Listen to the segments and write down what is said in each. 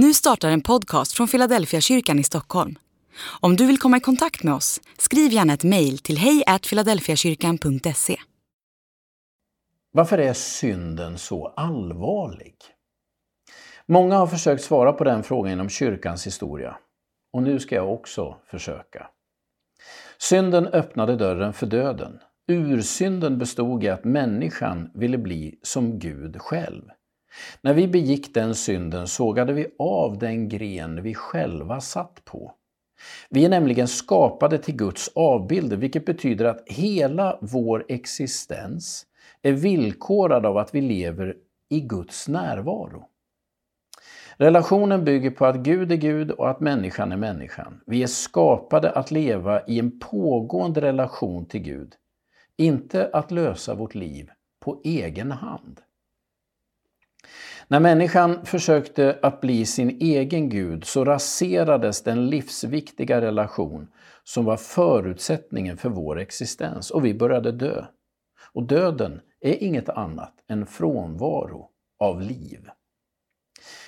Nu startar en podcast från Philadelphia kyrkan i Stockholm. Om du vill komma i kontakt med oss, skriv gärna ett mejl till hejfiladelfiakyrkan.se. Varför är synden så allvarlig? Många har försökt svara på den frågan inom kyrkans historia. Och nu ska jag också försöka. Synden öppnade dörren för döden. Ursynden bestod i att människan ville bli som Gud själv. När vi begick den synden sågade vi av den gren vi själva satt på. Vi är nämligen skapade till Guds avbilder, vilket betyder att hela vår existens är villkorad av att vi lever i Guds närvaro. Relationen bygger på att Gud är Gud och att människan är människan. Vi är skapade att leva i en pågående relation till Gud, inte att lösa vårt liv på egen hand. När människan försökte att bli sin egen Gud så raserades den livsviktiga relation som var förutsättningen för vår existens och vi började dö. Och döden är inget annat än frånvaro av liv.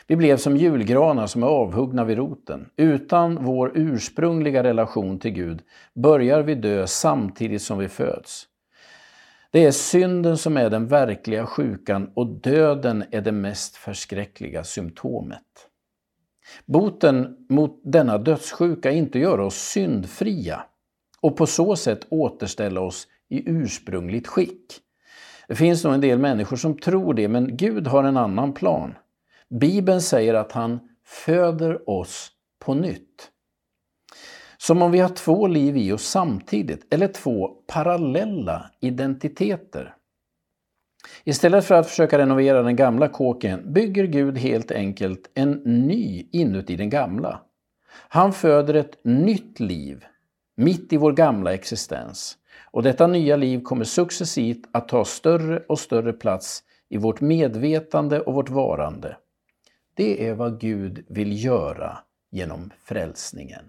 Vi blev som julgranar som är avhuggna vid roten. Utan vår ursprungliga relation till Gud börjar vi dö samtidigt som vi föds. Det är synden som är den verkliga sjukan och döden är det mest förskräckliga symptomet. Boten mot denna dödssjuka är inte att göra oss syndfria och på så sätt återställa oss i ursprungligt skick. Det finns nog en del människor som tror det, men Gud har en annan plan. Bibeln säger att han föder oss på nytt. Som om vi har två liv i oss samtidigt, eller två parallella identiteter. Istället för att försöka renovera den gamla kåken bygger Gud helt enkelt en ny inuti den gamla. Han föder ett nytt liv mitt i vår gamla existens. Och detta nya liv kommer successivt att ta större och större plats i vårt medvetande och vårt varande. Det är vad Gud vill göra genom frälsningen.